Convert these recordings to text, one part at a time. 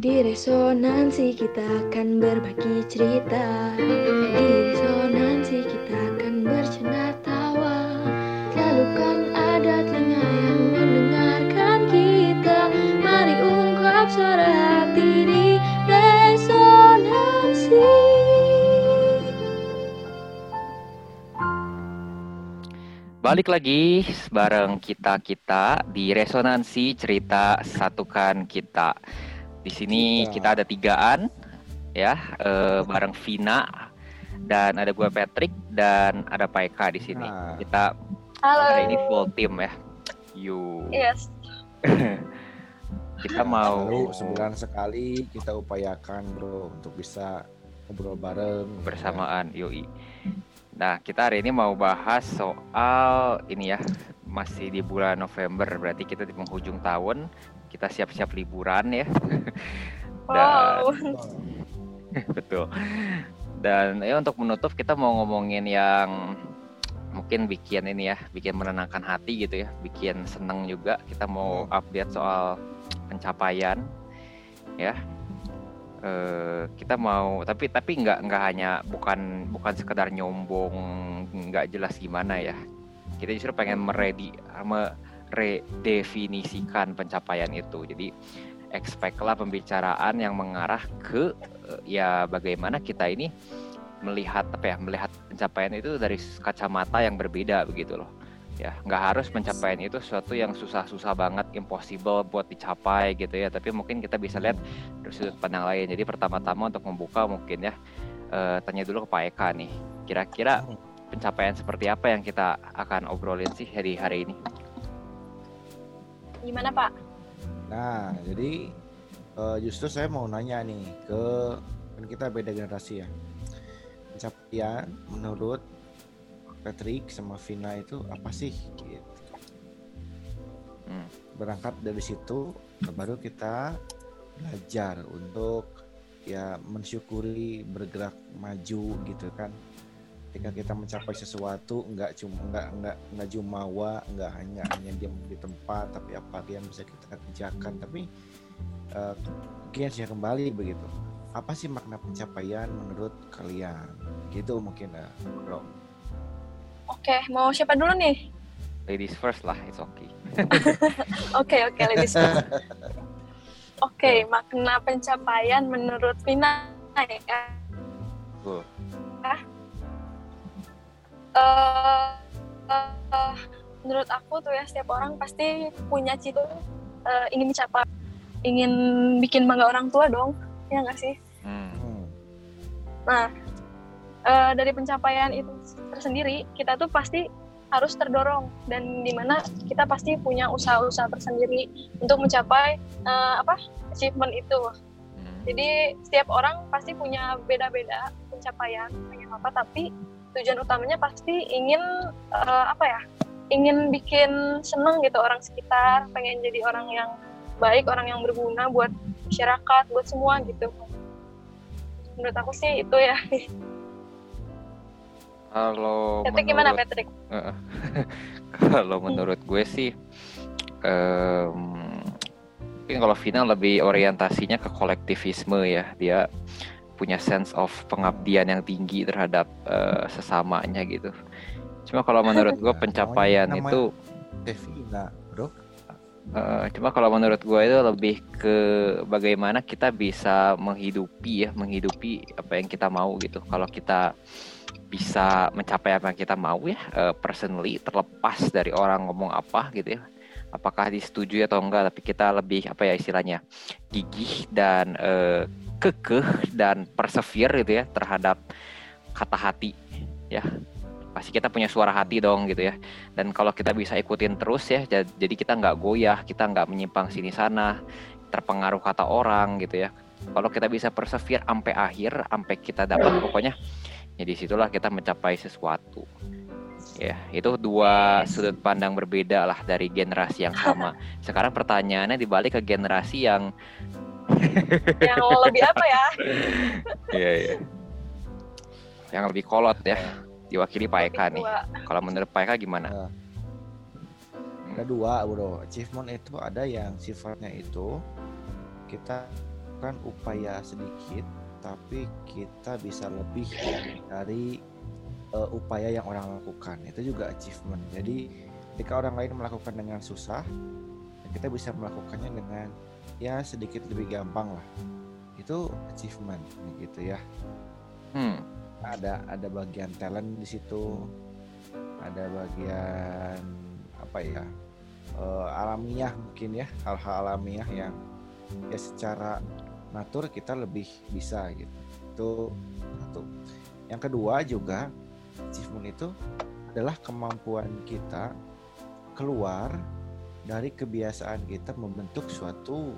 Di resonansi kita akan berbagi cerita. Di resonansi kita akan bercanda tawa. Selalu kan ada telinga yang mendengarkan kita. Mari ungkap suara hati di resonansi. Balik lagi bareng kita-kita di resonansi cerita satukan kita. Di sini Kita. kita ada tigaan ya, eh, bareng Vina dan ada gue Patrick dan ada Pak Eka di sini. Nah. Kita Halo hari ini full team ya. You. Yes Kita mau Lalu sebulan sekali kita upayakan bro untuk bisa ngobrol bareng bersamaan yoi. Nah, kita hari ini mau bahas soal ini ya, masih di bulan November, berarti kita di penghujung tahun, kita siap-siap liburan ya. Dan Wow betul. Dan ya untuk menutup kita mau ngomongin yang mungkin bikin ini ya, bikin menenangkan hati gitu ya, bikin seneng juga. Kita mau update soal pencapaian ya. Eh, kita mau tapi tapi nggak nggak hanya bukan bukan sekedar nyombong nggak jelas gimana ya. Kita justru pengen meredi meredefinisikan pencapaian itu. Jadi expect lah pembicaraan yang mengarah ke eh, ya bagaimana kita ini melihat apa ya melihat pencapaian itu dari kacamata yang berbeda begitu loh. Ya nggak harus pencapaian itu sesuatu yang susah-susah banget impossible buat dicapai gitu ya. Tapi mungkin kita bisa lihat dari sudut pandang lain. Jadi pertama-tama untuk membuka mungkin ya eh, tanya dulu ke Pak Eka nih. Kira-kira pencapaian seperti apa yang kita akan obrolin sih hari hari ini Gimana Pak? Nah jadi eh, justru saya mau nanya nih ke kan kita beda generasi ya pencapaian menurut Patrick sama Vina itu apa sih gitu. Hmm. berangkat dari situ baru kita belajar untuk ya mensyukuri bergerak maju gitu kan ketika kita mencapai sesuatu nggak cuma nggak nggak nggak jumawa nggak hanya hanya diam di tempat tapi apa yang bisa kita kerjakan tapi eh, mungkin saya kembali begitu apa sih makna pencapaian menurut kalian gitu mungkin eh, bro Oke, mau siapa dulu nih? ladies first lah it's okay Oke, oke, ladies first. Oke, makna pencapaian menurut Vina ya. Eh, eh, menurut aku tuh ya setiap orang pasti punya cita eh, ingin mencapai, ingin bikin bangga orang tua dong, ya nggak sih? Hmm. Nah, eh, dari pencapaian itu tersendiri, kita tuh pasti harus terdorong dan di mana kita pasti punya usaha-usaha tersendiri untuk mencapai eh, apa achievement itu. Hmm. Jadi setiap orang pasti punya beda-beda pencapaian pengen apa, tapi tujuan utamanya pasti ingin eh, apa ya? Ingin bikin seneng gitu orang sekitar, pengen jadi orang yang baik, orang yang berguna buat masyarakat, buat semua gitu. Menurut aku sih itu ya. kalau Patrick gimana menurut Patrick? Heeh. kalau menurut gue sih em, mungkin kalau final lebih orientasinya ke kolektivisme ya dia punya sense of pengabdian yang tinggi terhadap eh, sesamanya gitu. Cuma kalau menurut gue pencapaian namanya- itu Devina bro. Eh, cuma kalau menurut gue itu lebih ke bagaimana kita bisa menghidupi ya menghidupi apa yang kita mau gitu. Kalau kita bisa mencapai apa yang kita mau ya eh, personally terlepas dari orang ngomong apa gitu ya. Apakah disetujui atau enggak tapi kita lebih apa ya istilahnya gigih dan eh, kekeh dan persevere gitu ya terhadap kata hati ya. Pasti kita punya suara hati dong gitu ya. Dan kalau kita bisa ikutin terus ya ja- jadi kita nggak goyah kita nggak menyimpang sini sana terpengaruh kata orang gitu ya. Kalau kita bisa persevere sampai akhir sampai kita dapat pokoknya ya di situlah kita mencapai sesuatu ya. Itu dua sudut pandang berbeda lah dari generasi yang sama. Sekarang pertanyaannya dibalik ke generasi yang yang lebih apa ya? Iya iya. Yang lebih kolot ya, diwakili Pak Eka nih. Kalau menurut Pak Eka gimana? ada dua bro achievement itu ada yang sifatnya itu kita melakukan upaya sedikit tapi kita bisa lebih dari uh, upaya yang orang lakukan itu juga achievement jadi ketika orang lain melakukan dengan susah kita bisa melakukannya dengan ya sedikit lebih gampang lah. Itu achievement gitu ya. Hmm. ada ada bagian talent di situ ada bagian apa ya uh, alamiah mungkin ya hal-hal alamiah yang ya secara natur kita lebih bisa gitu. Itu satu. Yang kedua juga achievement itu adalah kemampuan kita keluar dari kebiasaan kita membentuk suatu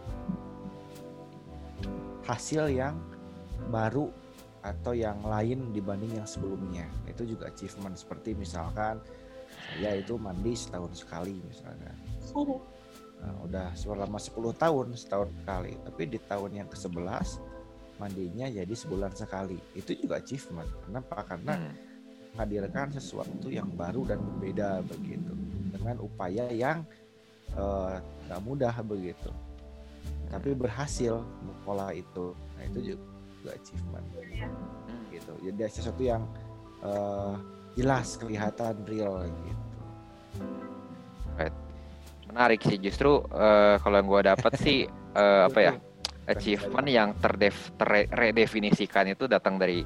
hasil yang baru atau yang lain dibanding yang sebelumnya. Itu juga achievement seperti misalkan saya itu mandi setahun sekali misalnya. Nah, udah selama 10 tahun setahun sekali. Tapi di tahun yang ke-11 mandinya jadi sebulan sekali. Itu juga achievement. Kenapa? Karena hmm. menghadirkan sesuatu yang baru dan berbeda begitu. Dengan upaya yang uh, mudah begitu. Tapi berhasil pola itu. Nah itu juga achievement. Iya. gitu. Jadi sesuatu yang uh, jelas kelihatan real gitu. Right. menarik sih. Justru uh, kalau yang gue dapat sih uh, apa ya achievement yang terdef terredefinisikan itu datang dari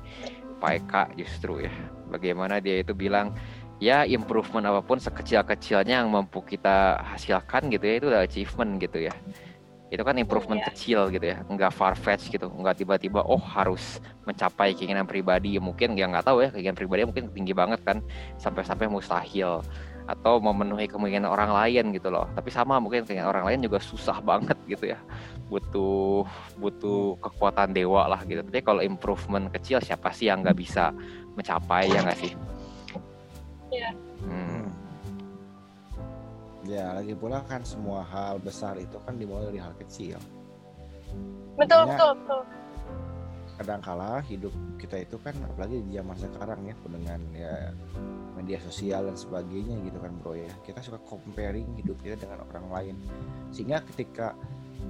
Pak Eka justru ya. Bagaimana dia itu bilang ya improvement apa pun sekecil-kecilnya yang mampu kita hasilkan gitu ya itu udah achievement gitu ya. Itu kan improvement yeah. kecil gitu ya nggak far fetch gitu nggak tiba-tiba oh harus mencapai keinginan pribadi. Mungkin ya nggak tahu ya keinginan pribadi mungkin tinggi banget kan sampai-sampai mustahil atau memenuhi kemungkinan orang lain gitu loh. Tapi sama mungkin keinginan orang lain juga susah banget gitu ya. Butuh butuh kekuatan dewa lah gitu. Tapi kalau improvement kecil siapa sih yang nggak bisa mencapai ya nggak sih Iya. Hmm. Ya, lagi pula kan semua hal besar itu kan dimulai dari hal kecil. Betul, Makanya, betul, betul. Kadangkala hidup kita itu kan apalagi di zaman sekarang ya dengan ya media sosial dan sebagainya gitu kan bro ya. Kita suka comparing hidup kita dengan orang lain. Sehingga ketika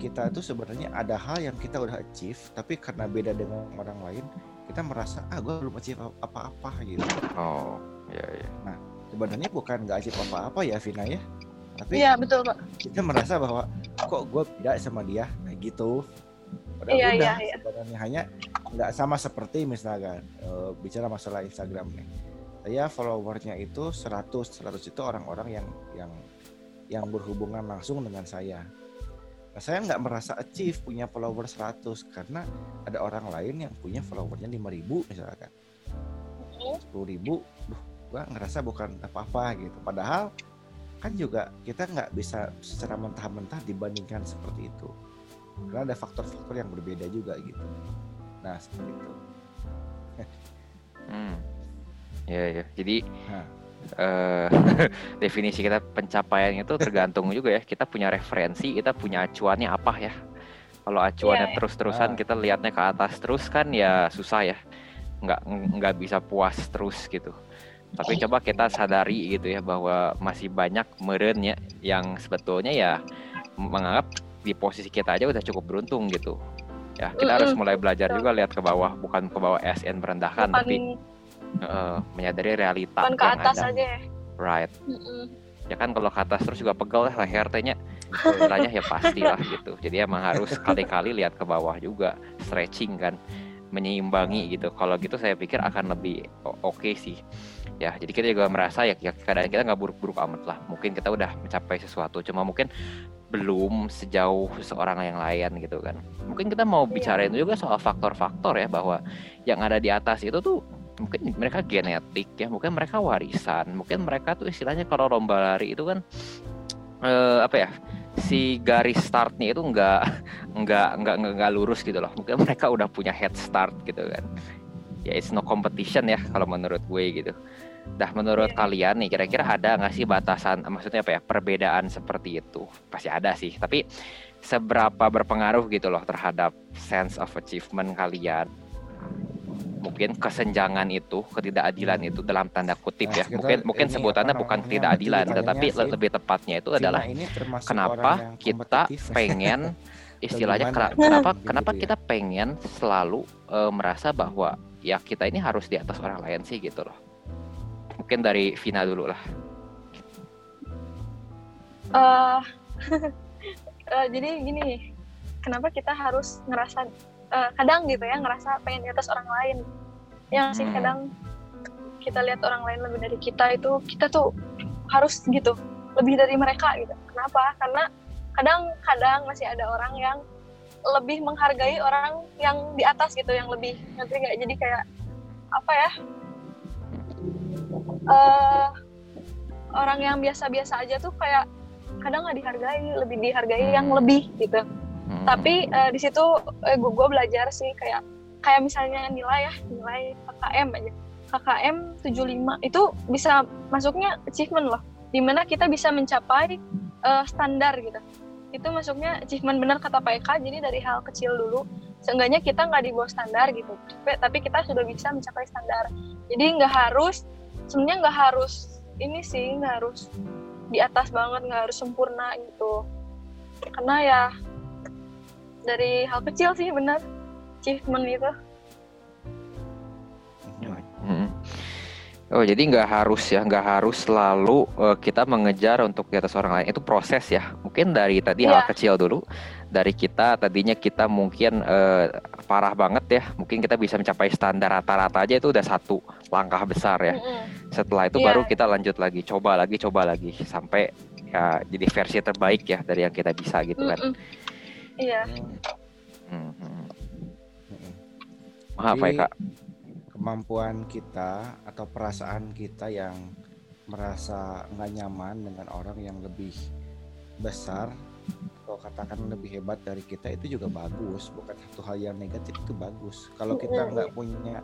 kita itu sebenarnya ada hal yang kita udah achieve tapi karena beda dengan orang lain kita merasa ah gue belum achieve apa-apa gitu. Oh ya, ya. Sebenarnya bukan nggak achieve apa-apa ya Vina ya. Tapi Iya, betul, Pak. Kita merasa bahwa kok gue beda sama dia, nah gitu. Padahal iya, udah iya, iya. sebenarnya hanya nggak sama seperti misalkan uh, bicara masalah Instagram nih. Saya followernya itu 100, 100 itu orang-orang yang yang yang berhubungan langsung dengan saya. Nah, saya nggak merasa achieve punya follower 100 karena ada orang lain yang punya followernya 5000 misalkan. 10.000, duh gua ngerasa bukan apa-apa gitu. Padahal kan juga kita nggak bisa secara mentah-mentah dibandingkan seperti itu. Karena ada faktor-faktor yang berbeda juga gitu. Nah seperti itu. Hmm. ya ya jadi uh, definisi kita pencapaian itu tergantung juga ya. Kita punya referensi kita punya acuannya apa ya. Kalau acuannya yeah. terus-terusan ah. kita lihatnya ke atas terus kan ya susah ya. Nggak nggak bisa puas terus gitu tapi coba kita sadari gitu ya bahwa masih banyak merennya yang sebetulnya ya menganggap di posisi kita aja udah cukup beruntung gitu ya kita mm -hmm. harus mulai belajar juga lihat ke bawah bukan ke bawah SN merendahkan bukan, tapi uh, menyadari realita bukan ke atas ada. aja ya. right mm -hmm. ya kan kalau ke atas terus juga pegel lah leher tehnya istilahnya ya pastilah gitu jadi emang harus kali-kali lihat ke bawah juga stretching kan menyeimbangi gitu. Kalau gitu saya pikir akan lebih oke okay sih. Ya jadi kita juga merasa ya, ya keadaan kita nggak buruk-buruk amat lah. Mungkin kita udah mencapai sesuatu cuma mungkin belum sejauh seorang yang lain gitu kan. Mungkin kita mau iya. bicarain juga soal faktor-faktor ya bahwa yang ada di atas itu tuh mungkin mereka genetik ya mungkin mereka warisan mungkin mereka tuh istilahnya kalau lomba lari itu kan eh, apa ya si garis startnya itu nggak nggak nggak nggak lurus gitu loh mungkin mereka udah punya head start gitu kan ya it's no competition ya kalau menurut gue gitu. Dah menurut yeah. kalian nih kira-kira ada nggak sih batasan maksudnya apa ya perbedaan seperti itu? Pasti ada sih, tapi seberapa berpengaruh gitu loh terhadap sense of achievement kalian? Mungkin kesenjangan itu, ketidakadilan itu dalam tanda kutip nah, ya. Mungkin mungkin sebutannya bukan ketidakadilan, tetapi lebih tepatnya itu adalah kenapa kita pengen istilahnya kenapa Gitu kenapa ya. kita pengen selalu eh, merasa bahwa ya kita ini harus di atas orang lain sih gitu loh. Mungkin dari Vina dulu lah. Eh, eh, jadi gini, kenapa kita harus ngerasa eh, kadang gitu ya ngerasa pengen di atas orang lain? Yang sih Hmm. kadang kita lihat orang lain lebih dari kita itu kita tuh harus gitu lebih dari mereka gitu. Kenapa? Karena kadang-kadang masih ada orang yang lebih menghargai orang yang di atas gitu, yang lebih ngerti nggak? Jadi kayak apa ya? eh orang yang biasa-biasa aja tuh kayak kadang nggak dihargai, lebih dihargai yang lebih gitu. Hmm. Tapi eh, di situ eh, gue belajar sih kayak kayak misalnya nilai ya, nilai KKM aja. KKM 75 itu bisa masuknya achievement loh. Di mana kita bisa mencapai eh, standar gitu. Itu masuknya achievement benar kata Pak Eka. Jadi dari hal kecil dulu, seenggaknya kita nggak di bawah standar gitu. Tapi, tapi kita sudah bisa mencapai standar. Jadi nggak harus, sebenarnya nggak harus ini sih, nggak harus di atas banget, nggak harus sempurna gitu. Karena ya dari hal kecil sih benar achievement itu. Hmm. Oh jadi nggak harus ya, nggak harus selalu eh, kita mengejar untuk di atas orang lain. Itu proses ya. Mungkin dari tadi hal Iya. kecil dulu, dari kita tadinya kita mungkin eh, parah banget ya. Mungkin kita bisa mencapai standar rata-rata aja itu udah satu langkah besar ya. Mm-mm. Setelah itu Iya. baru kita lanjut lagi, coba lagi, coba lagi sampai ya jadi versi terbaik ya dari yang kita bisa gitu kan. Iya. Hmm, hmm. Maaf Jadi, ya kak. kemampuan kita atau perasaan kita yang merasa nggak nyaman dengan orang yang lebih besar atau katakan lebih hebat dari kita itu juga bagus bukan satu hal yang negatif itu bagus kalau kita nggak punya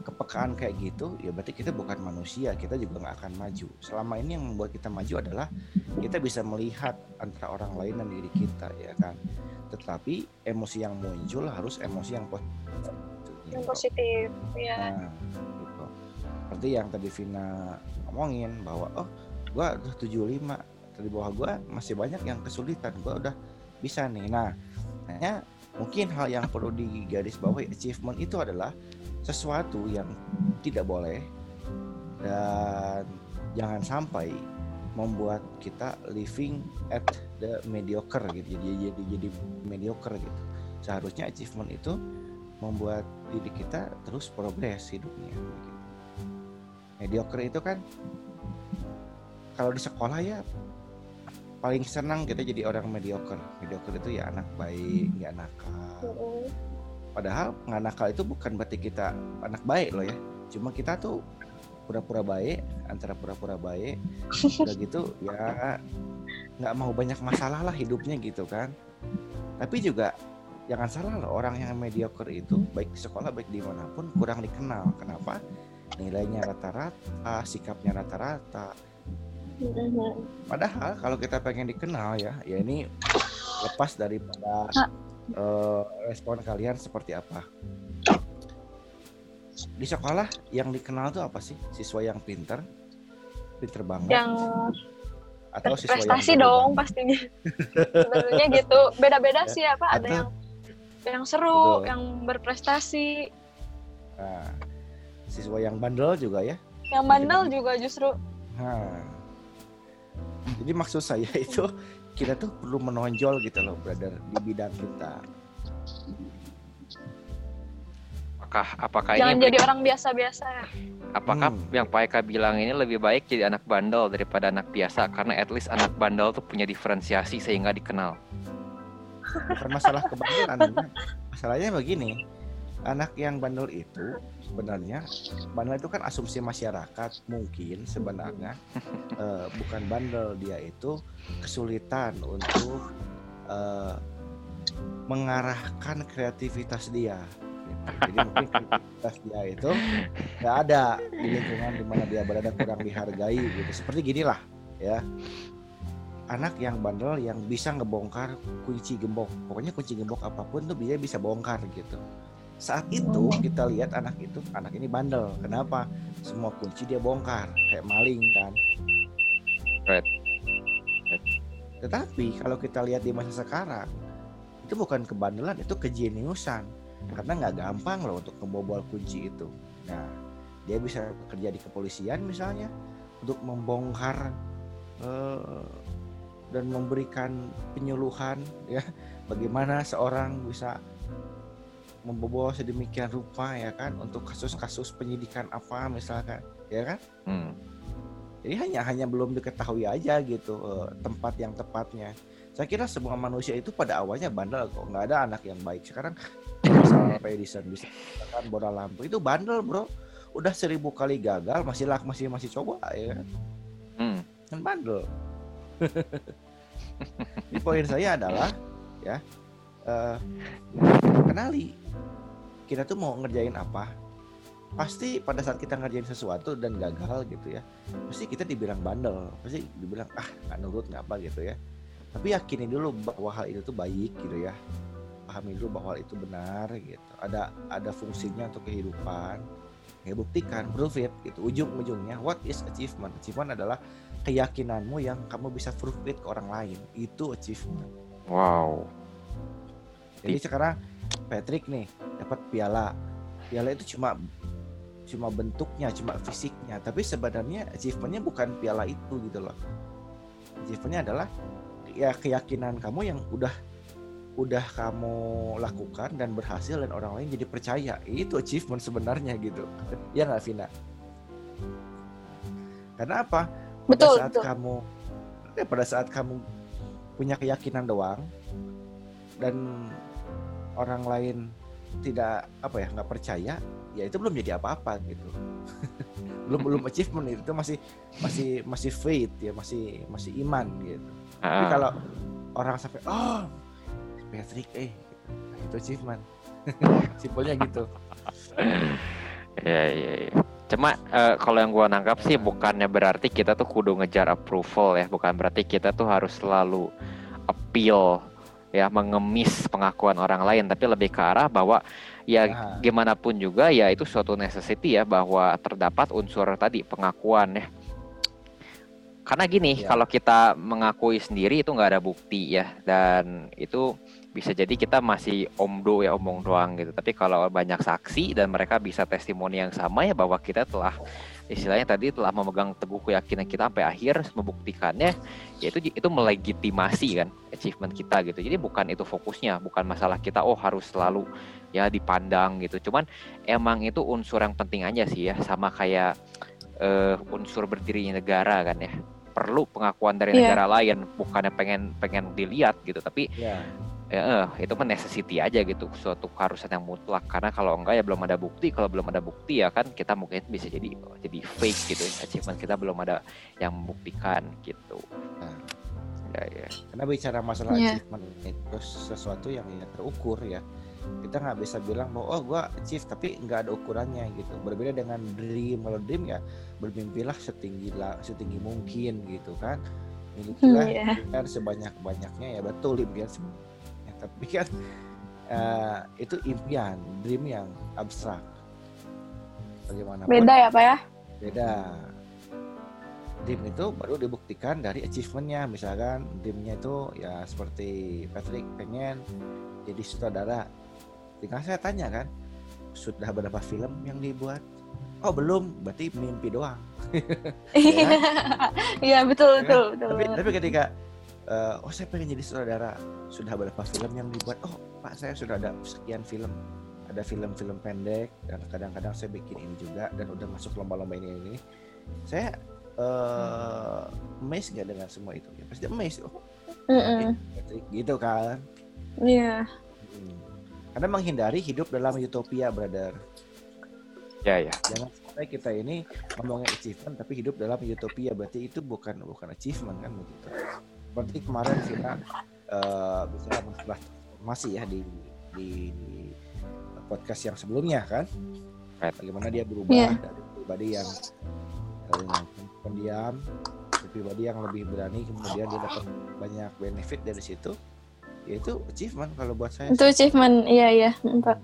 kepekaan kayak gitu ya berarti kita bukan manusia kita juga nggak akan maju selama ini yang membuat kita maju adalah kita bisa melihat antara orang lain dan diri kita ya kan tetapi emosi yang muncul harus emosi yang positif Yang positif. Iya. Nah, gitu. Seperti yang tadi Vina ngomongin bahwa oh, gua udah 75, di bawah gua masih banyak yang kesulitan, gua udah bisa nih. Nah, hanya mungkin hal yang perlu digarisbawahi achievement itu adalah sesuatu yang tidak boleh dan jangan sampai membuat kita living at the mediocre gitu jadi jadi jadi mediocre gitu seharusnya achievement itu membuat diri kita terus progres hidupnya gitu. mediocre itu kan kalau di sekolah ya paling senang kita jadi orang mediocre mediocre itu ya anak baik nggak nakal. Padahal nggak nakal itu bukan berarti kita anak baik loh ya. Cuma kita tuh pura-pura baik antara pura-pura baik udah gitu ya nggak mau banyak masalah lah hidupnya gitu kan. Tapi juga jangan salah loh orang yang mediocre itu baik di sekolah baik di mana pun kurang dikenal. Kenapa? Nilainya rata-rata sikapnya rata-rata. Mm-mm. Padahal kalau kita pengen dikenal ya, ya ini lepas daripada Eh, respon kalian seperti apa. Di sekolah yang dikenal tuh apa sih? Siswa yang pinter, pinter banget, Yang atau siswa yang prestasi jago dong banget? pastinya. Sebenarnya gitu. Beda-beda Ya, sih apa ada atau- yang yang seru, Betul. yang berprestasi, Nah, siswa yang bandel juga ya. yang bandel juga justru Nah, jadi maksud saya itu kita tuh perlu menonjol gitu loh, brother, di bidang kita. Apakah apakah jangan ini jadi orang biasa-biasa ya. apakah Hmm. yang Pak Eka bilang ini lebih baik jadi anak bandel daripada anak biasa karena at least anak bandel tuh punya diferensiasi sehingga dikenal. bukan masalah kebandelan masalahnya begini anak yang bandel itu sebenarnya bandel itu kan asumsi masyarakat mungkin sebenarnya eh, bukan bandel. Dia itu kesulitan untuk eh, mengarahkan kreativitas dia gitu. jadi mungkin kreativitas dia itu nggak ada di lingkungan di mana dia berada kurang dihargai gitu. Seperti ginilah ya. Anak yang bandel yang bisa ngebongkar kunci gembok. Pokoknya kunci gembok apa pun tuh dia bisa bongkar gitu saat itu kita lihat anak itu anak ini bandel. Kenapa? Semua kunci dia bongkar kayak maling kan. Right. tetapi kalau kita lihat di masa sekarang itu bukan kebandelan itu kejeniusan. Karena nggak gampang loh untuk membobol kunci itu. Nah dia bisa kerja di kepolisian misalnya untuk membongkar eh, dan memberikan penyuluhan ya. Bagaimana seorang bisa membobol sedemikian rupa ya kan untuk kasus-kasus penyidikan apa misalkan ya kan? Hmm. jadi hanya hanya belum diketahui aja gitu eh, tempat yang tepatnya. Saya kira semua manusia itu pada awalnya bandel kok nggak ada anak yang baik. Sekarang misal Pak Edison bisa kan bola lampu itu bandel bro. Udah seribu kali gagal masih lah masih masih coba ya kan? Hmm. kan bandel. Jadi poin saya adalah ya eh, kenali kita tuh mau ngerjain apa pasti pada saat kita ngerjain sesuatu dan gagal gitu ya pasti kita dibilang bandel pasti dibilang ah nggak nurut nggak apa gitu ya. Tapi yakini dulu bahwa hal itu tuh baik gitu ya. Pahami dulu bahwa hal itu benar gitu. Ada ada fungsinya untuk kehidupan. Ya buktikan prove it gitu. Ujung-ujungnya what is achievement? Achievement adalah keyakinanmu yang kamu bisa prove it ke orang lain. Itu achievement. Wow. jadi sekarang Patrick nih dapat piala. Piala itu cuma cuma bentuknya cuma fisiknya. Tapi sebenarnya achievementnya bukan piala itu gitu loh. Achievementnya adalah ya keyakinan kamu yang udah udah kamu lakukan dan berhasil dan orang lain jadi percaya. Itu achievement sebenarnya gitu. Ya nggak Vina? Karena apa? Pada Betul, saat betul. kamu ya pada saat kamu punya keyakinan doang dan orang lain tidak apa ya nggak percaya ya itu belum jadi apa-apa gitu belum belum achievement itu masih masih masih faith ya masih masih iman gitu tapi Ah. kalau orang sampai oh Patrick eh gitu. itu achievement simpelnya gitu Ya, ya, ya. Cuma eh, kalau yang gua nangkap sih bukannya berarti kita tuh kudu ngejar approval ya, bukan berarti kita tuh harus selalu appeal ya, mengemis pengakuan orang lain, tapi lebih ke arah bahwa ya Nah. gimana pun juga ya itu suatu necessity ya bahwa terdapat unsur tadi pengakuan ya. Karena gini, Ya. kalau kita mengakui sendiri itu nggak ada bukti ya, dan itu bisa jadi kita masih omdo ya omong doang gitu. Tapi kalau banyak saksi dan mereka bisa testimoni yang sama ya bahwa kita telah istilahnya tadi telah memegang teguh keyakinan kita sampai akhir membuktikannya, ya itu itu melegitimasi kan achievement kita gitu. Jadi bukan itu fokusnya, bukan masalah kita oh harus selalu ya dipandang gitu. Cuman emang itu unsur yang penting aja sih ya, sama kayak eh, unsur berdirinya negara kan ya. Perlu pengakuan dari Iya. negara lain, bukannya pengen pengen dilihat gitu, tapi ya ya eh, itu mah necessity aja gitu suatu keharusan yang mutlak karena kalau enggak ya belum ada bukti kalau belum ada bukti ya kan kita mungkin bisa jadi jadi fake gitu achievement kita belum ada yang membuktikan gitu Nah. ya ya karena bicara masalah Iya. achievement itu sesuatu yang ya terukur ya kita nggak bisa bilang bahwa oh gua achieve tapi nggak ada ukurannya gitu. Berbeda dengan dream. Kalau dream ya bermimpilah setinggi lah setinggi mungkin gitu kan. Milikilah Iya. impian sebanyak banyaknya ya. Betul impian sebanyak. Tapi kan eh, itu impian dream yang abstrak. Bagaimana Beda ya Pak ya? beda. Dream itu baru dibuktikan dari achievementnya. Misalkan dreamnya itu ya seperti Patrick pengen jadi sutradara tinggal saya tanya kan sudah berapa film yang dibuat? Oh belum berarti mimpi doang. Iya, Iya betul betul betul. tapi tapi ketika eh, oh saya pengen jadi sutradara sudah berapa film yang dibuat? Oh pak saya sudah ada sekian film. Ada film-film pendek dan kadang-kadang saya bikin ini juga dan udah masuk lomba-lomba ini ini. Saya eh amazed nggak dengan semua itu? Ya pasti amazed. Oh Mm-mm. Patrick, gitu kan? Iya. Hmm. Karena menghindari hidup dalam utopia brother. Ya ya. Jangan sampai kita ini ngomongin achievement tapi hidup dalam utopia. Berarti itu bukan bukan achievement kan? Begitu. Seperti kemarin kita eh bicara masalah transformasi ya di, di di podcast yang sebelumnya kan? Bagaimana dia berubah Iya. dari pribadi yang pendiam ke pribadi yang lebih berani kemudian dia dapat banyak benefit dari situ ya itu achievement kalau buat saya Itu achievement. Iya iya Pak.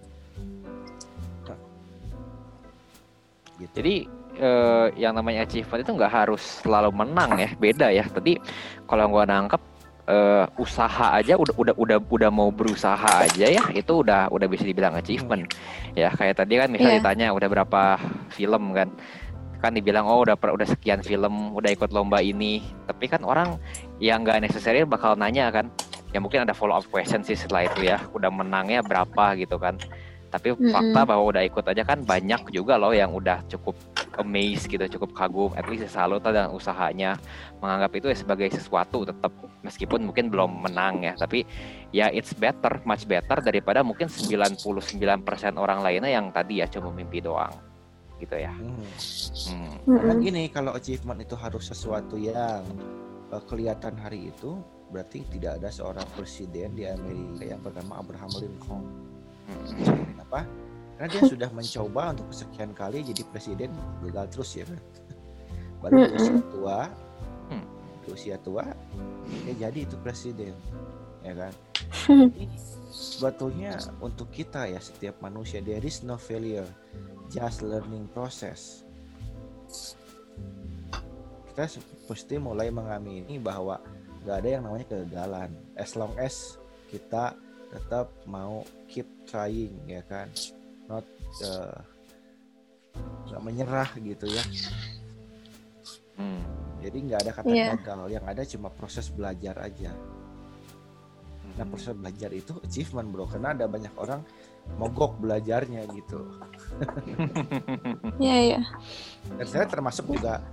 gitu. jadi eh, yang namanya achievement itu nggak harus selalu menang ya beda ya tadi kalau gua nangkep eh, usaha aja udah udah udah udah mau berusaha aja ya itu udah udah bisa dibilang achievement ya kayak tadi kan misalnya Iya. ditanya udah berapa film kan kan dibilang oh udah per- udah sekian film udah ikut lomba ini tapi kan orang yang nggak necessary bakal nanya kan ya mungkin ada follow up question sih setelah itu ya udah menangnya berapa gitu kan tapi Mm-mm. fakta bahwa udah ikut aja kan banyak juga loh yang udah cukup amazed gitu cukup kagum at least salut dengan usahanya menganggap itu ya sebagai sesuatu tetap meskipun mungkin belum menang ya tapi ya it's better much better daripada mungkin 99% orang lainnya yang tadi ya cuma mimpi doang gitu ya Hmm. Hmm. Karena Mm-mm. gini, kalau achievement itu harus sesuatu yang eh, kelihatan hari itu, berarti tidak ada seorang presiden di Amerika yang bernama Abraham Lincoln. Hmm. Kenapa? Karena dia sudah mencoba untuk kesekian kali jadi presiden, gagal terus ya kan. Baru di usia tua, Hmm. di usia tua, dia jadi itu presiden, ya kan. Jadi sebetulnya untuk kita ya setiap manusia there is no failure, just learning process. Kita mesti mulai mengamini bahwa nggak ada yang namanya kegagalan. As long as kita tetap mau keep trying ya kan, not uh, nggak menyerah gitu ya. Hmm. Jadi nggak ada kata Iya. gagal, yang ada cuma proses belajar aja. Nah proses belajar itu achievement bro, karena ada banyak orang mogok belajarnya gitu. Iya, iya. Dan saya termasuk juga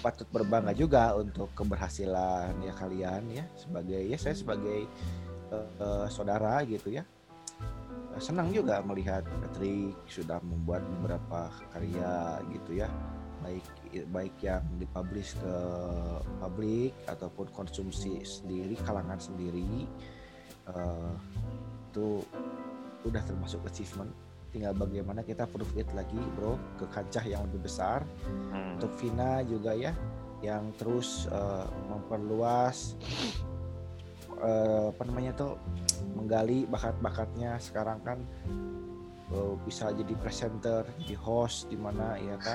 patut berbangga juga untuk keberhasilan ya kalian ya sebagai ya saya sebagai eh, saudara gitu ya. Eh, Senang juga melihat Patrick sudah membuat beberapa karya gitu ya. Baik baik yang dipublish ke publik ataupun konsumsi sendiri kalangan sendiri eh, itu udah termasuk achievement tinggal bagaimana kita prove it lagi bro ke kancah yang lebih besar. Hmm. untuk Vina juga ya yang terus eh, memperluas eh, apa namanya tuh menggali bakat-bakatnya. Sekarang kan eh, bisa jadi presenter jadi host di mana ya kan?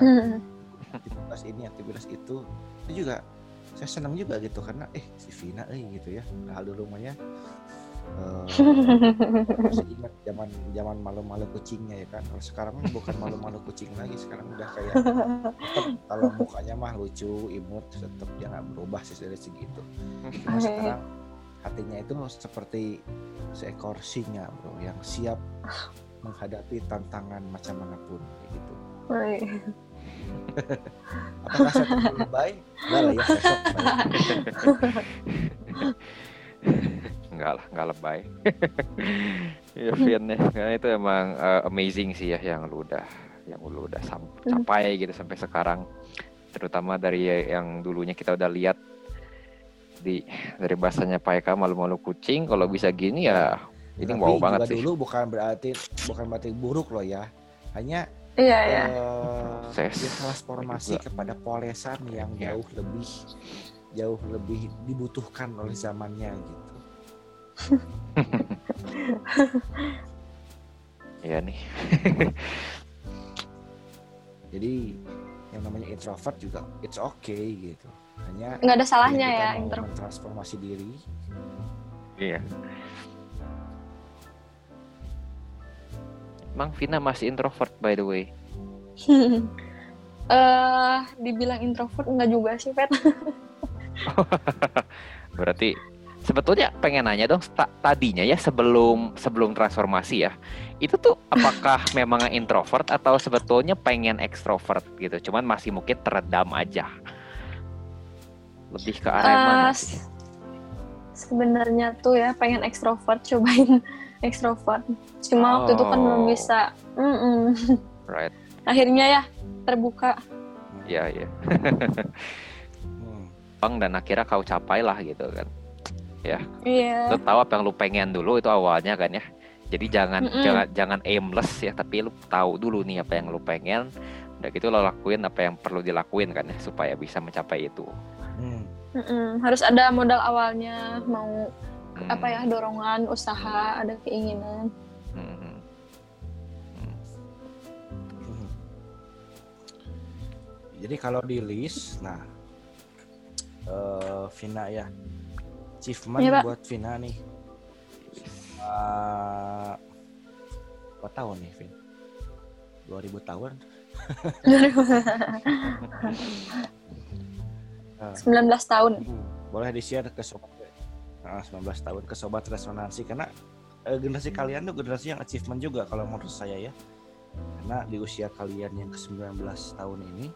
Aktivitas ini aktivitas itu. Itu juga saya senang juga gitu karena eh si Vina eh gitu ya. Hal dulu rumahnya masih ingat zaman zaman malu-malu kucingnya ya kan kalau sekarang bukan malu-malu kucing lagi sekarang udah kayak tetep kalau mukanya mah lucu imut tetap dia nggak berubah sih dari segitu. Cuma Oke. sekarang hatinya itu seperti seekor singa bro yang siap menghadapi tantangan macam mana pun kayak gitu. Woi. apakah saya terlalu lebay enggak lah ya besok Enggak lah, enggak lebay. ya Vin ya, karena itu emang uh, amazing sih ya yang lu udah yang lu udah sam- Hmm. capai gitu sampai sekarang. Terutama dari yang dulunya kita udah lihat di dari bahasanya Pak Eka malu-malu kucing kalau bisa gini ya ini Tapi wow juga banget sih. dulu bukan berarti bukan berarti buruk loh ya hanya Iya, iya. eh, Ses. dia transformasi Juga. kepada polesan yang Ya. jauh lebih jauh lebih dibutuhkan oleh zamannya gitu. Iya nih. Jadi yang namanya introvert juga it's okay gitu. Hanya Nggak ada salahnya ya mau intro. transformasi diri. Iya. Emang Vina masih introvert by the way. Eh, dibilang introvert enggak juga sih, Pet. Berarti sebetulnya pengen nanya dong ta- tadinya ya sebelum sebelum transformasi ya. Itu tuh apakah memang introvert atau sebetulnya pengen ekstrovert gitu. Cuman masih mungkin teredam aja. Lebih ke arah yang mana sebenarnya tuh ya pengen ekstrovert, cobain ekstrovert. Cuma waktu itu kan belum Oh. bisa. Mm-mm. Right. Akhirnya ya terbuka. Iya, iya. Hmm. Bang dan akhirnya kau capai lah gitu kan. Iya. Lu tahu apa yang lu pengen dulu itu awalnya kan ya. Jadi jangan Mm-mm. jangan jangan aimless ya, tapi lu tahu dulu nih apa yang lu pengen. Udah gitu lo lakuin apa yang perlu dilakuin kan ya supaya bisa mencapai itu. Hmm. Mm-mm. Harus ada modal awalnya, mau Hmm. apa ya dorongan, usaha, ada keinginan. Hmm, hmm. Jadi kalau di list, nah eh Vina ya, achievement Pak. buat Vina nih. Uh, berapa tahun nih, Vin? 2000 tahun? Ah, 19 tahun. hmm, boleh di-share ke sobat ah, 19 tahun ke sobat resonansi karena eh, generasi kalian tuh generasi yang achievement juga kalau menurut saya ya. Karena di usia kalian yang ke-19 tahun ini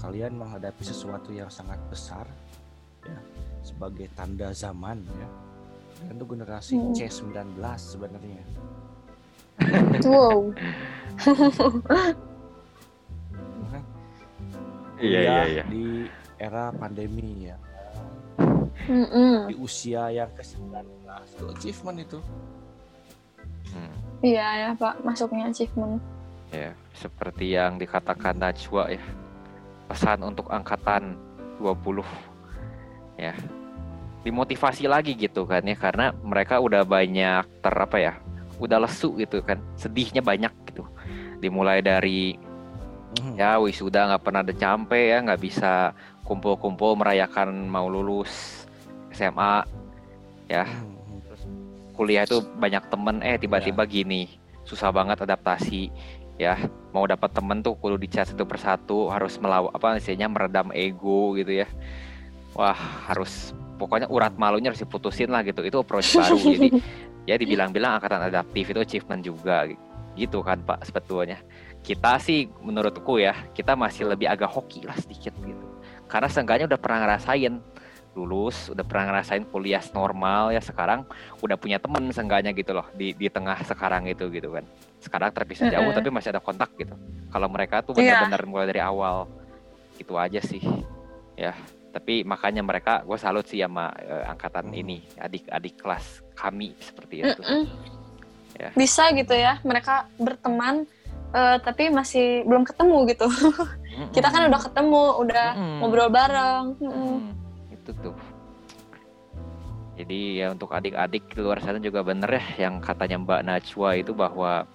kalian menghadapi sesuatu yang sangat besar ya sebagai tanda zaman ya. Kalian tuh generasi Hmm. C19 sebenarnya. Wow. Kan? Iya iya iya. Di era pandemi ya. Mm-mm. Di usia yang ke-19 itu achievement itu. Hmm. Iya ya Pak, masuknya achievement. Ya, seperti yang dikatakan Najwa ya. Pesan untuk angkatan 20. Ya. Dimotivasi lagi gitu kan ya karena mereka udah banyak ter apa ya? Udah lesu gitu kan. Sedihnya banyak gitu. Dimulai dari Mhm. ya wisuda nggak pernah ada nyampe ya, nggak bisa kumpul-kumpul merayakan mau lulus SMA ya. Mhm. Terus kuliah itu banyak temen eh tiba-tiba gini susah banget adaptasi ya mau dapat temen tuh kudu dicat satu persatu harus melawan apa istilahnya meredam ego gitu ya wah harus pokoknya urat malunya harus diputusin lah gitu. Itu approach baru. Jadi ya dibilang-bilang angkatan adaptif itu achievement juga gitu kan pak sebetulnya. Kita sih menurutku ya kita masih lebih agak hoki lah sedikit gitu. Karena seenggaknya udah pernah ngerasain lulus udah pernah ngerasain kuliah normal ya sekarang udah punya temen seenggaknya gitu loh di di tengah sekarang itu gitu kan. Sekarang terpisah jauh tapi masih ada kontak gitu. Kalau mereka tuh Iya. benar-benar mulai dari awal itu aja sih ya tapi makanya mereka gue salut sih sama eh, angkatan Hmm. ini adik-adik kelas kami seperti itu Mm-mm. Ya. Bisa gitu ya, mereka berteman eh, tapi masih belum ketemu gitu. Kita kan udah ketemu, udah ngobrol bareng. Itu tuh. Jadi ya untuk adik-adik di luar sana juga bener ya yang katanya Mbak Najwa itu bahwa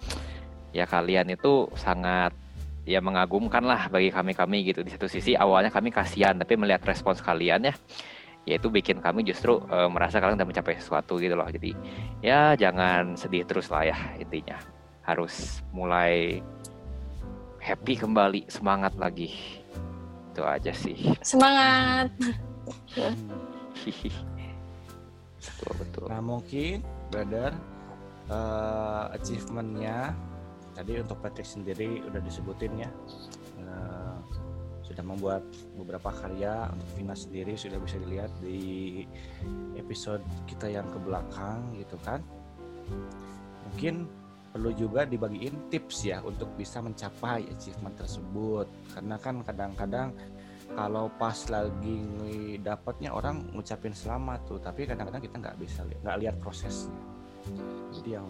ya kalian itu sangat ya mengagumkan lah bagi kami-kami gitu. Di satu sisi awalnya kami kasihan tapi melihat respons kalian ya ya itu bikin kami justru eh, merasa kalian udah mencapai sesuatu gitu loh. Jadi ya jangan sedih terus lah ya intinya. Harus mulai happy kembali, semangat lagi. Itu aja sih. Semangat. betul betul. Nah mungkin brother eh, achievementnya tadi untuk Patrick sendiri udah disebutin ya Eh, sudah membuat beberapa karya untuk Vina sendiri sudah bisa dilihat di episode kita yang ke belakang gitu kan. Mungkin perlu juga dibagiin tips ya untuk bisa mencapai achievement tersebut. Karena kan kadang-kadang kalau pas lagi dapatnya orang ngucapin selamat tuh tapi kadang-kadang kita nggak bisa nggak lihat prosesnya. Jadi yang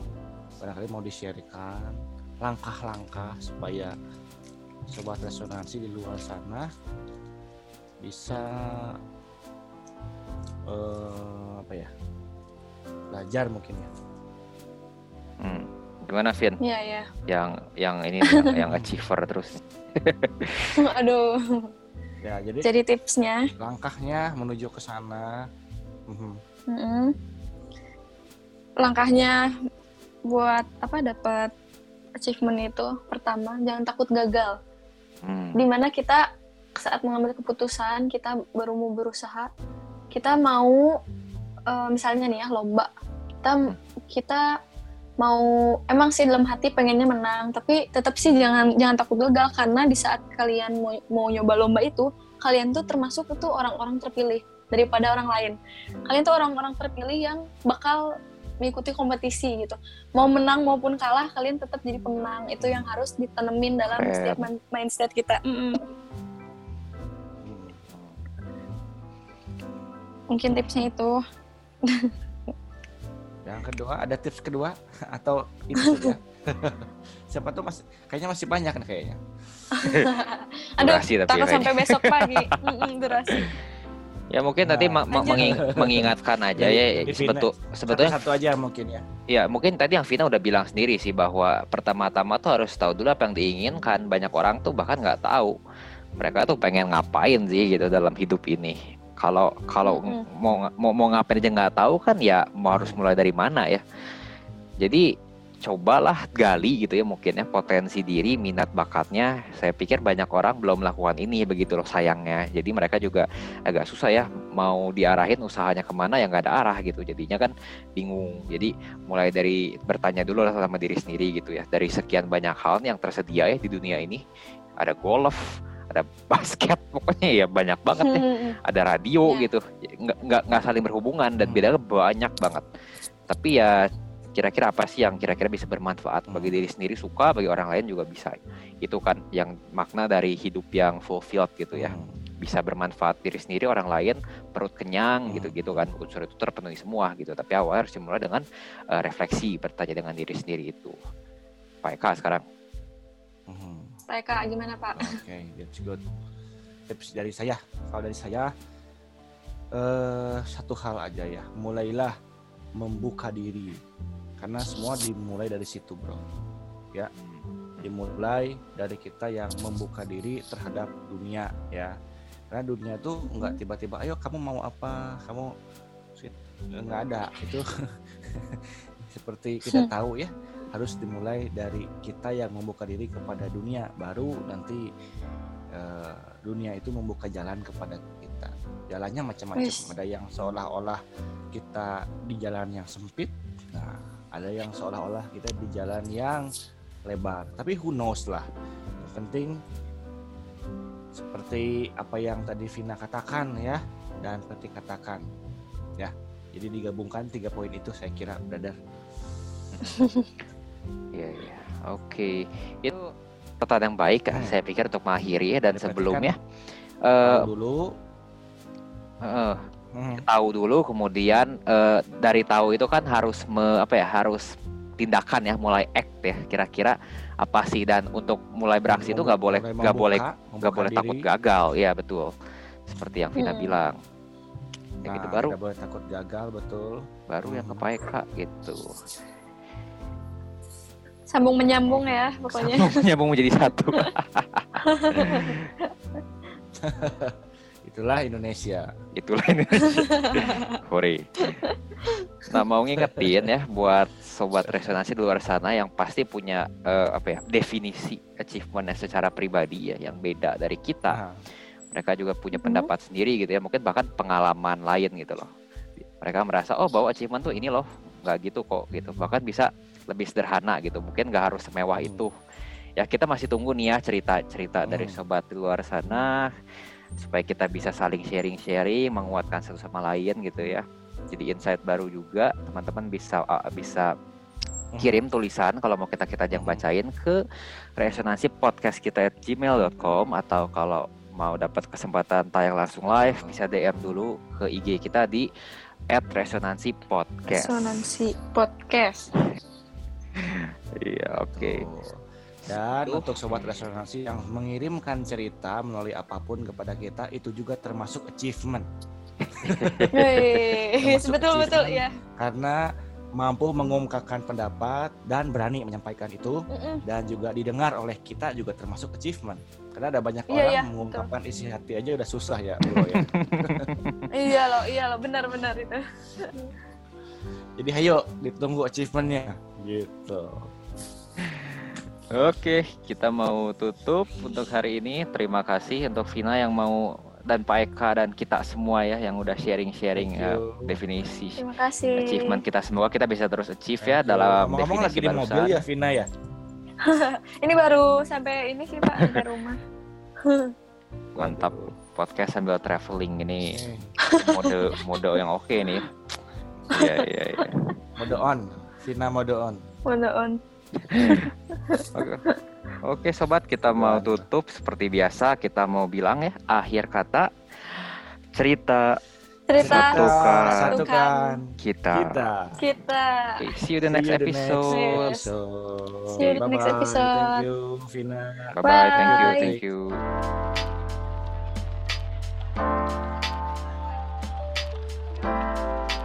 barangkali mau di-sharekan langkah-langkah supaya sobat resonansi di luar sana bisa eh, apa ya belajar mungkin ya Hmm. Gimana Vin? Iya ya. Yang yang ini yang, yang achiever terus. Aduh. ya jadi Jadi tipsnya, langkahnya menuju ke sana Mhm. mm-mm. langkahnya buat apa dapat achievement itu pertama jangan takut gagal. Hmm. di mana kita saat mengambil keputusan kita baru mau berusaha kita mau eh, misalnya nih ya lomba kita kita mau emang sih dalam hati pengennya menang tapi tetap sih jangan jangan takut gagal karena di saat kalian mau mau nyoba lomba itu kalian tuh termasuk itu orang-orang terpilih daripada orang lain kalian tuh orang-orang terpilih yang bakal mengikuti kompetisi gitu mau menang maupun kalah kalian tetap jadi pemenang itu yang harus ditanemin dalam Keren. setiap min- mindset kita Mm-mm. Hmm. mungkin tipsnya itu Yang kedua ada tips kedua atau itu saja? Siapa tuh masih kayaknya masih banyak nih kayaknya. aduh Durasi tapi takut kayaknya. sampai besok pagi durasi Ya mungkin nanti Nah, ma- ma- menging- mengingatkan aja ya sebetul sebetulnya satu aja mungkin ya. ya mungkin tadi yang Vina udah bilang sendiri sih bahwa pertama-tama tuh harus tahu dulu apa yang diinginkan. Banyak orang tuh bahkan nggak tahu mereka tuh pengen ngapain sih gitu dalam hidup ini. Kalau kalau Mm-mm. mau mau mau ngapain aja nggak tahu kan ya mau harus mulai dari mana ya. Jadi cobalah gali gitu ya mungkin ya potensi diri minat bakatnya. Saya pikir banyak orang belum melakukan ini begitu loh sayangnya. Jadi mereka juga agak susah ya mau diarahin usahanya ke mana yang nggak ada arah gitu. Jadinya kan bingung. Jadi mulai dari bertanya dulu lah sama diri sendiri gitu ya. Dari sekian banyak hal yang tersedia ya di dunia ini ada golf ada basket pokoknya ya banyak banget ya. Ada radio Ya. gitu. Nggak nggak nggak saling berhubungan dan Hmm. bedanya banyak banget. Tapi ya kira-kira apa sih yang kira-kira bisa bermanfaat bagi diri sendiri suka bagi orang lain juga bisa itu kan yang makna dari hidup yang fulfilled gitu ya Hmm. bisa bermanfaat diri sendiri orang lain perut kenyang Hmm. gitu-gitu kan unsur itu terpenuhi semua gitu tapi awal harus dimulai dengan eh, refleksi bertanya dengan diri sendiri itu Pak Eka sekarang Hmm. Pak Eka gimana Pak? Oke, that's good. Tips dari saya, kalau dari saya eh satu hal aja ya, mulailah membuka diri. Karena semua dimulai dari situ, Bro. Ya, dimulai dari kita yang membuka diri terhadap dunia ya. Karena dunia tuh nggak tiba-tiba, ayo kamu mau apa, kamu sweet." nggak ada itu. Seperti kita tahu ya, harus dimulai dari kita yang membuka diri kepada dunia, baru nanti eh, dunia itu membuka jalan kepada kita. Jalannya macam-macam. Ada yang seolah-olah kita di jalan yang sempit, nah ada yang seolah-olah kita di jalan yang lebar. Tapi who knows lah. Yang penting seperti apa yang tadi Vina katakan ya dan Peti katakan ya. Jadi digabungkan tiga poin itu saya kira brother. Iya iya. Oke. Itu pertanyaan yang baik Hmm. saya pikir untuk mengakhiri ya dan Berarti sebelumnya Tahu eh dulu. eh, Hmm. tahu dulu kemudian eh, dari tahu itu kan harus me, apa ya harus tindakan ya mulai act ya kira-kira apa sih dan untuk mulai beraksi itu nggak boleh nggak boleh nggak boleh takut diri. gagal ya betul seperti yang Vina Hmm. bilang ya Nah, gitu baru tidak boleh takut gagal betul. baru yang Hmm. ke Pak Eka gitu Sambung menyambung ya pokoknya. nyambung menjadi satu Itulah Indonesia. itulah ini Hore. Nah mau ngingetin ya buat sobat resonansi di luar sana yang pasti punya eh, apa ya definisi achievementnya secara pribadi ya yang beda dari kita. Nah, Mereka juga punya Mhm. pendapat sendiri gitu ya mungkin bahkan pengalaman lain gitu loh. Mereka merasa oh bahwa achievement tuh ini loh nggak gitu kok gitu bahkan bisa lebih sederhana gitu mungkin nggak harus semewah Hmm. itu. Ya kita masih tunggu nih ya cerita-cerita dari Hmm. sobat di luar sana supaya kita bisa saling sharing-sharing, menguatkan satu sama lain gitu ya. Jadi insight baru juga teman-teman bisa uh, bisa kirim tulisan kalau mau kita kita Mhm. bacain ke resonansi podcast kita at gmail.com atau kalau mau dapat kesempatan tayang langsung live bisa DM dulu ke IG kita di at resonansi podcast. Resonansi podcast. Iya oke. Tuh. Dan Tuh. untuk sobat resonansi yang mengirimkan cerita melalui apa pun kepada kita itu juga termasuk achievement Termasuk betul betul ya. karena mampu mengungkapkan pendapat dan berani menyampaikan itu Mm-mm. dan juga didengar oleh kita juga termasuk achievement. Karena ada banyak Iya, orang iya, mengungkapkan isi hati aja udah susah ya, bro ya. Iya loh, iya loh, benar-benar itu. Jadi ayo ditunggu achievementnya gitu. Oke, kita mau tutup untuk hari ini. Terima kasih untuk Vina yang mau dan Pak Eka dan kita semua ya yang udah sharing-sharing you. definisi Terima kasih. achievement kita semoga kita bisa terus achieve ya Thank you. dalam Ngomong-ngomong lagi definisi di mobil barusan. ya Vina ya. Ini baru sampai ini sih Pak, sampai rumah. Mantap. Podcast sambil traveling ini mode mode yang oke nih. Iya iya iya. Mode on, Vina mode on. Mode on. Oke. Oke sobat, kita mau tutup seperti biasa. Kita mau bilang ya, akhir kata cerita cerita satukan, satukan kita kita, kita. Okay, see you the next see you the next episode, see you the next episode. thank you Vina bye bye, bye. thank you thank you bye.